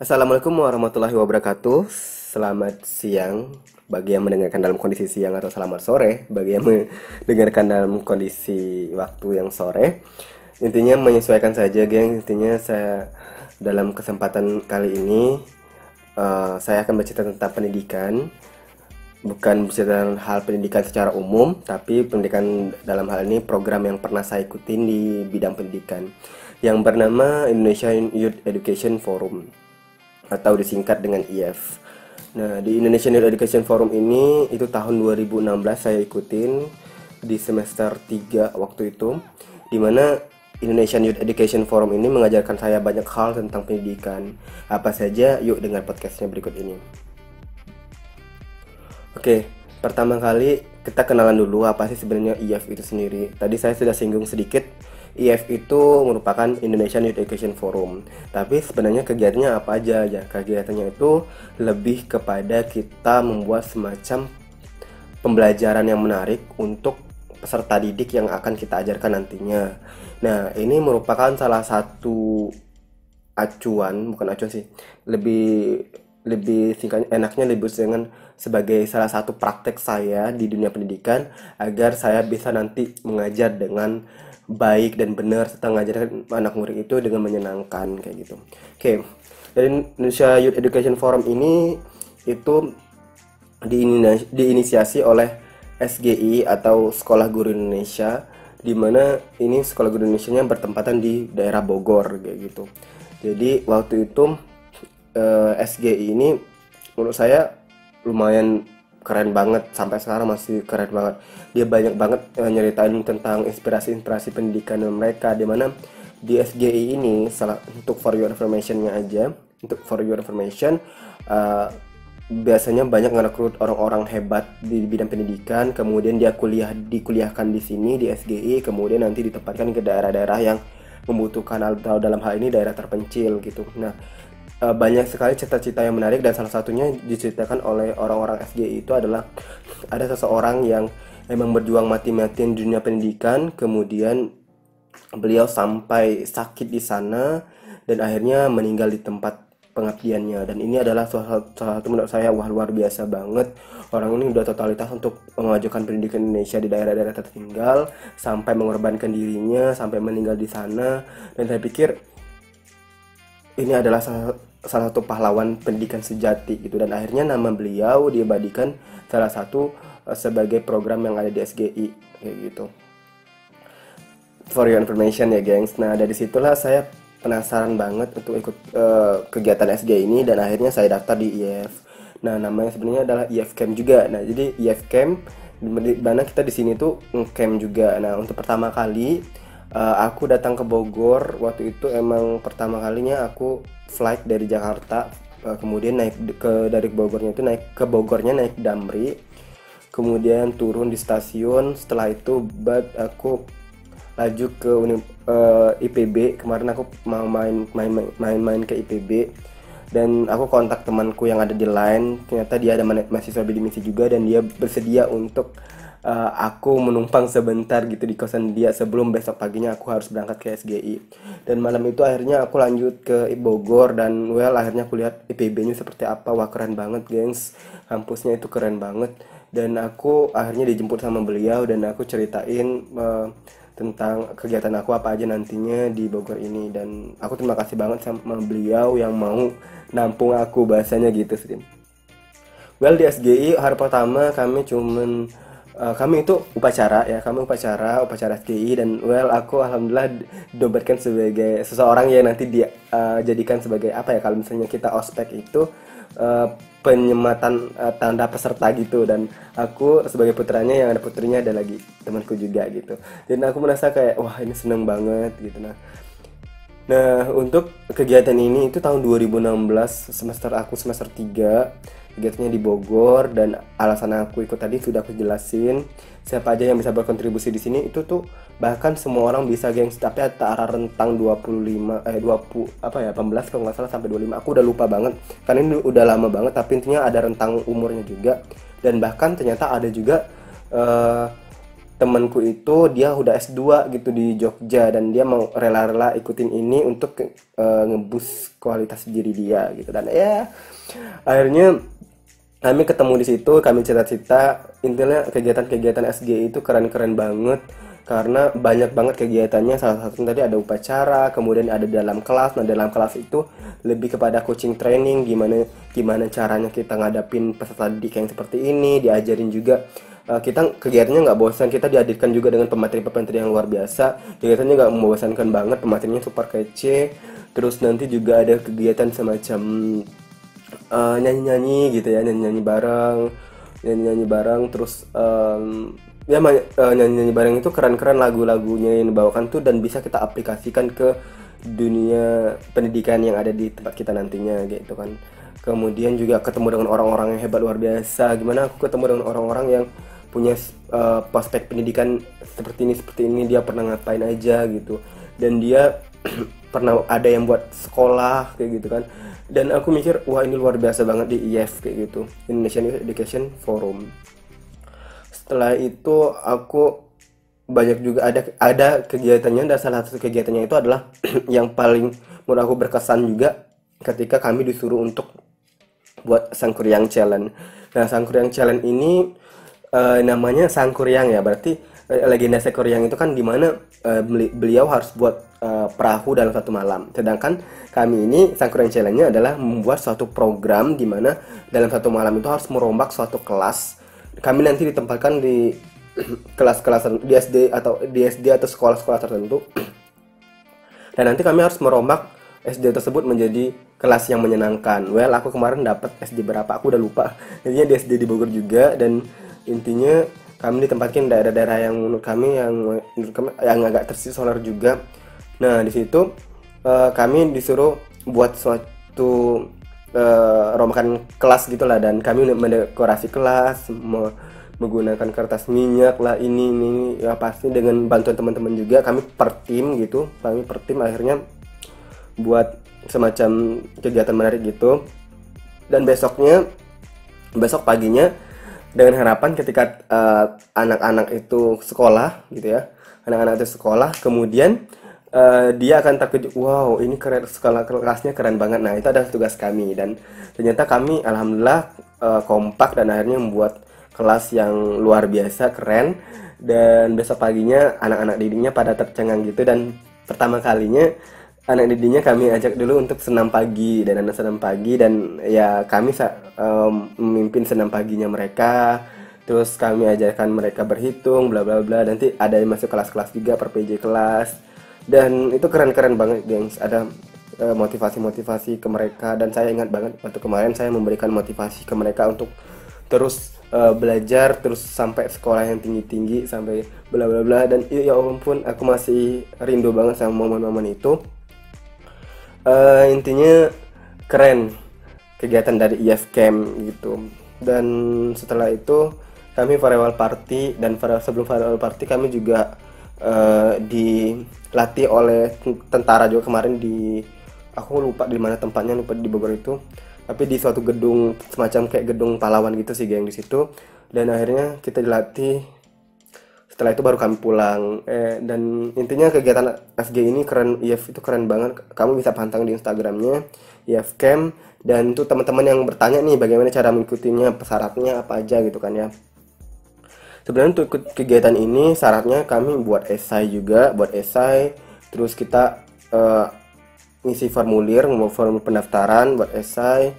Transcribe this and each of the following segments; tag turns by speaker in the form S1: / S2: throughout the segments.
S1: Assalamualaikum warahmatullahi wabarakatuh. Selamat siang bagi yang mendengarkan dalam kondisi siang atau selamat sore bagi yang mendengarkan dalam kondisi waktu yang sore. Intinya menyesuaikan saja, geng. Intinya saya dalam kesempatan kali ini uh, saya akan bercerita tentang pendidikan. Bukan bercerita tentang hal pendidikan secara umum, tapi pendidikan dalam hal ini program yang pernah saya ikutin di bidang pendidikan yang bernama Indonesia Youth Education Forum atau disingkat dengan IF. Nah, di Indonesian Youth Education Forum ini itu tahun 2016 saya ikutin di semester 3 waktu itu di mana Indonesian Youth Education Forum ini mengajarkan saya banyak hal tentang pendidikan. Apa saja? Yuk dengar podcastnya berikut ini. Oke, pertama kali kita kenalan dulu apa sih sebenarnya IF itu sendiri. Tadi saya sudah singgung sedikit IF itu merupakan Indonesian Youth Education Forum. Tapi sebenarnya kegiatannya apa aja ya? Kegiatannya itu lebih kepada kita membuat semacam pembelajaran yang menarik untuk peserta didik yang akan kita ajarkan nantinya. Nah, ini merupakan salah satu acuan, bukan acuan sih, lebih lebih singkat enaknya lebih dengan sebagai salah satu praktek saya di dunia pendidikan agar saya bisa nanti mengajar dengan baik dan benar serta mengajarkan anak murid itu dengan menyenangkan kayak gitu. Oke, okay. dari Indonesia Youth Education Forum ini itu diinisiasi oleh SGI atau Sekolah Guru Indonesia di mana ini Sekolah Guru Indonesia nya bertempatan di daerah Bogor kayak gitu. Jadi waktu itu eh, SGI ini menurut saya lumayan keren banget sampai sekarang masih keren banget. Dia banyak banget eh, nyeritain tentang inspirasi-inspirasi pendidikan mereka di mana di SGI ini salah untuk for your informationnya aja untuk for your information uh, biasanya banyak ngerekrut orang-orang hebat di bidang pendidikan, kemudian dia kuliah dikuliahkan di sini di SGI, kemudian nanti ditempatkan ke daerah-daerah yang membutuhkan atau dalam hal ini daerah terpencil gitu. Nah, e, banyak sekali cita-cita yang menarik dan salah satunya diceritakan oleh orang-orang SGI itu adalah ada seseorang yang memang berjuang mati-matian di dunia pendidikan, kemudian beliau sampai sakit di sana dan akhirnya meninggal di tempat pengabdiannya. Dan ini adalah salah, salah satu menurut saya wah luar biasa banget. Orang ini udah totalitas untuk mengajukan pendidikan Indonesia di daerah-daerah tertinggal sampai mengorbankan dirinya sampai meninggal di sana. Dan saya pikir ini adalah salah, salah satu pahlawan pendidikan sejati gitu dan akhirnya nama beliau diabadikan salah satu uh, sebagai program yang ada di SGI kayak gitu for your information ya gengs nah dari situlah saya penasaran banget untuk ikut uh, kegiatan SG ini dan akhirnya saya daftar di IF. Nah, namanya sebenarnya adalah IF Camp juga. Nah, jadi IF Camp di mana kita di sini tuh camp juga. Nah, untuk pertama kali uh, aku datang ke Bogor waktu itu emang pertama kalinya aku flight dari Jakarta uh, kemudian naik ke dari Bogornya itu naik ke Bogornya naik Damri kemudian turun di stasiun setelah itu but aku laju ke uh, eh, IPB kemarin aku mau main main main main ke IPB dan aku kontak temanku yang ada di line ternyata dia ada mahasiswa bidik misi juga dan dia bersedia untuk uh, aku menumpang sebentar gitu di kosan dia sebelum besok paginya aku harus berangkat ke SGI dan malam itu akhirnya aku lanjut ke Bogor dan well akhirnya aku lihat IPB-nya seperti apa. Wah keren banget gengs. Kampusnya itu keren banget. Dan aku akhirnya dijemput sama beliau dan aku ceritain uh, tentang kegiatan aku apa aja nantinya di Bogor ini. Dan aku terima kasih banget sama beliau yang mau nampung aku bahasanya gitu sih. Well di SGI hari pertama kami cuman uh, kami itu upacara ya. Kami upacara upacara SGI dan well aku alhamdulillah doberkan sebagai seseorang yang nanti dia uh, jadikan sebagai apa ya kalau misalnya kita ospek itu uh, penyematan uh, tanda peserta gitu. Dan aku sebagai putranya yang ada putrinya ada lagi temanku juga gitu. Dan aku merasa kayak wah ini seneng banget gitu. Nah nah untuk kegiatan ini itu tahun 2016 semester aku semester 3 kegiatannya di Bogor dan alasan aku ikut tadi sudah aku jelasin. Siapa aja yang bisa berkontribusi di sini itu tuh bahkan semua orang bisa gengs. Tapi antara rentang 25 eh 20 apa ya 18 kalau nggak salah sampai 25 aku udah lupa banget. Karena ini udah lama banget tapi intinya ada rentang umurnya juga. Dan bahkan ternyata ada juga uh, temanku itu dia udah S2 gitu di Jogja. Dan dia mau rela-rela ikutin ini untuk uh, ngebus kualitas diri dia gitu. Dan ya akhirnya kami ketemu di situ kami cerita-cerita intinya kegiatan-kegiatan SG itu keren-keren banget. Karena banyak banget kegiatannya salah satu tadi ada upacara kemudian ada dalam kelas. Nah dalam kelas itu lebih kepada coaching training gimana gimana caranya kita ngadapin peserta didik yang seperti ini diajarin juga. Uh, kita kegiatannya nggak bosan kita dihadirkan juga dengan pemateri-pemateri yang luar biasa. Kegiatannya nggak membosankan banget pematerinya super kece. Terus nanti juga ada kegiatan semacam uh, nyanyi-nyanyi gitu ya nyanyi-nyanyi bareng nyanyi-nyanyi bareng terus um, ya uh, nyanyi-nyanyi bareng itu keren-keren lagu-lagunya yang dibawakan tuh dan bisa kita aplikasikan ke dunia pendidikan yang ada di tempat kita nantinya gitu kan. Kemudian juga ketemu dengan orang-orang yang hebat luar biasa. Gimana aku ketemu dengan orang-orang yang punya uh, prospek pendidikan seperti ini seperti ini dia pernah ngapain aja gitu. Dan dia pernah ada yang buat sekolah kayak gitu kan. Dan aku mikir wah ini luar biasa banget di IF kayak gitu. Indonesian Education Forum. Setelah itu aku banyak juga ada ada kegiatannya dan salah satu kegiatannya itu adalah yang paling menurut aku berkesan juga ketika kami disuruh untuk buat sangkuriang challenge. Nah sangkuriang challenge ini uh, namanya Sangkuryang ya. Berarti uh, legenda Sangkuryang itu kan di mana uh, beliau harus buat uh, perahu dalam satu malam sedangkan kami ini Sangkuryang challenge-nya adalah membuat suatu program di mana dalam satu malam itu harus merombak suatu kelas kami nanti ditempatkan di kelas-kelas di SD atau di SD atau sekolah-sekolah tertentu dan nanti kami harus merombak SD tersebut menjadi kelas yang menyenangkan. Well, aku kemarin dapat SD berapa? Aku udah lupa. Intinya di SD di Bogor juga dan intinya kami ditempatkan daerah-daerah yang menurut kami yang yang agak tersisolar juga nah di situ uh, kami disuruh buat suatu uh, rombongan kelas gitulah dan kami mendekorasi kelas me menggunakan kertas minyak lah ini ini ya pasti dengan bantuan teman-teman juga. Kami per tim gitu kami per tim akhirnya buat semacam kegiatan menarik gitu. Dan besoknya besok paginya dengan harapan ketika eh, anak-anak uh, itu sekolah gitu ya anak-anak itu sekolah kemudian uh, dia akan terkejut wow ini keren sekolah kelasnya keren banget. Nah itu adalah tugas kami. Dan ternyata kami alhamdulillah uh, kompak dan akhirnya membuat kelas yang luar biasa keren. Dan besok paginya anak-anak didiknya pada tercengang gitu. Dan pertama kalinya anak didiknya kami ajak dulu untuk senam pagi. Dan anak senam pagi dan ya kami um, memimpin senam paginya mereka. Terus kami ajarkan mereka berhitung bla bla bla. Nanti ada yang masuk kelas-kelas juga per PJ kelas dan itu keren-keren banget gengs. Ada motivasi-motivasi ke mereka. Dan saya ingat banget waktu kemarin saya memberikan motivasi ke mereka untuk terus uh, belajar terus sampai sekolah yang tinggi-tinggi sampai bla bla bla. Dan ya ampun aku masih rindu banget sama momen-momen itu. Uh, intinya keren kegiatan dari IF Camp gitu. Dan setelah itu kami farewell party. Dan sebelum farewell party kami juga uh, dilatih oleh tentara juga kemarin di aku lupa di mana tempatnya lupa di Bogor itu. Tapi di suatu gedung semacam kayak gedung pahlawan gitu sih geng di situ. Dan akhirnya kita dilatih. Setelah itu baru kami pulang. Eh, dan intinya kegiatan FG ini keren IF itu keren banget. Kamu bisa pantang di Instagramnya IF Camp dan tuh teman-teman yang bertanya nih bagaimana cara mengikutinya syaratnya apa aja gitu kan ya sebenarnya untuk ikut kegiatan ini syaratnya kami buat esai juga buat esai. Terus kita uh, formulir mau formulir pendaftaran buat esai.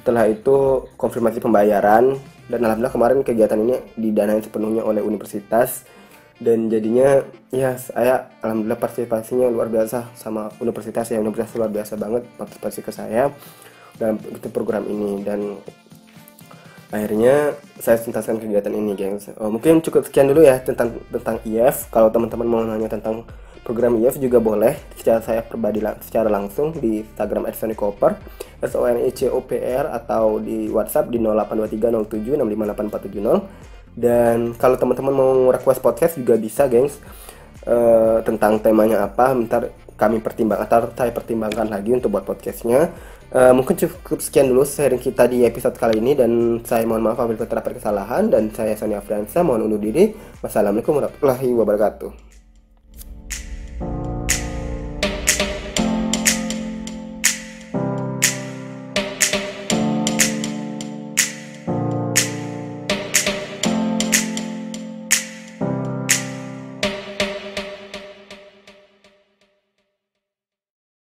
S1: Setelah itu konfirmasi pembayaran. Dan alhamdulillah kemarin kegiatan ini didanai sepenuhnya oleh universitas. Dan jadinya ya saya alhamdulillah partisipasinya luar biasa sama universitas ya. Universitas luar biasa banget partisipasi ke saya dalam program ini. Dan akhirnya saya tuntaskan kegiatan ini gengs. Oh, mungkin cukup sekian dulu ya tentang tentang IF kalau teman-teman mau nanya tentang program IF juga boleh secara saya pribadi secara langsung di Instagram @sonicoper S O N E C O P R atau di WhatsApp di 082307658470 dan kalau teman-teman mau request podcast juga bisa, gengs. Uh, tentang temanya apa, ntar kami pertimbang atau saya pertimbangkan lagi untuk buat podcastnya Uh, mungkin cukup sekian dulu sharing kita di episode kali ini dan saya mohon maaf apabila terdapat kesalahan dan saya Sony Afriansa mohon undur diri. Wassalamualaikum warahmatullahi wabarakatuh.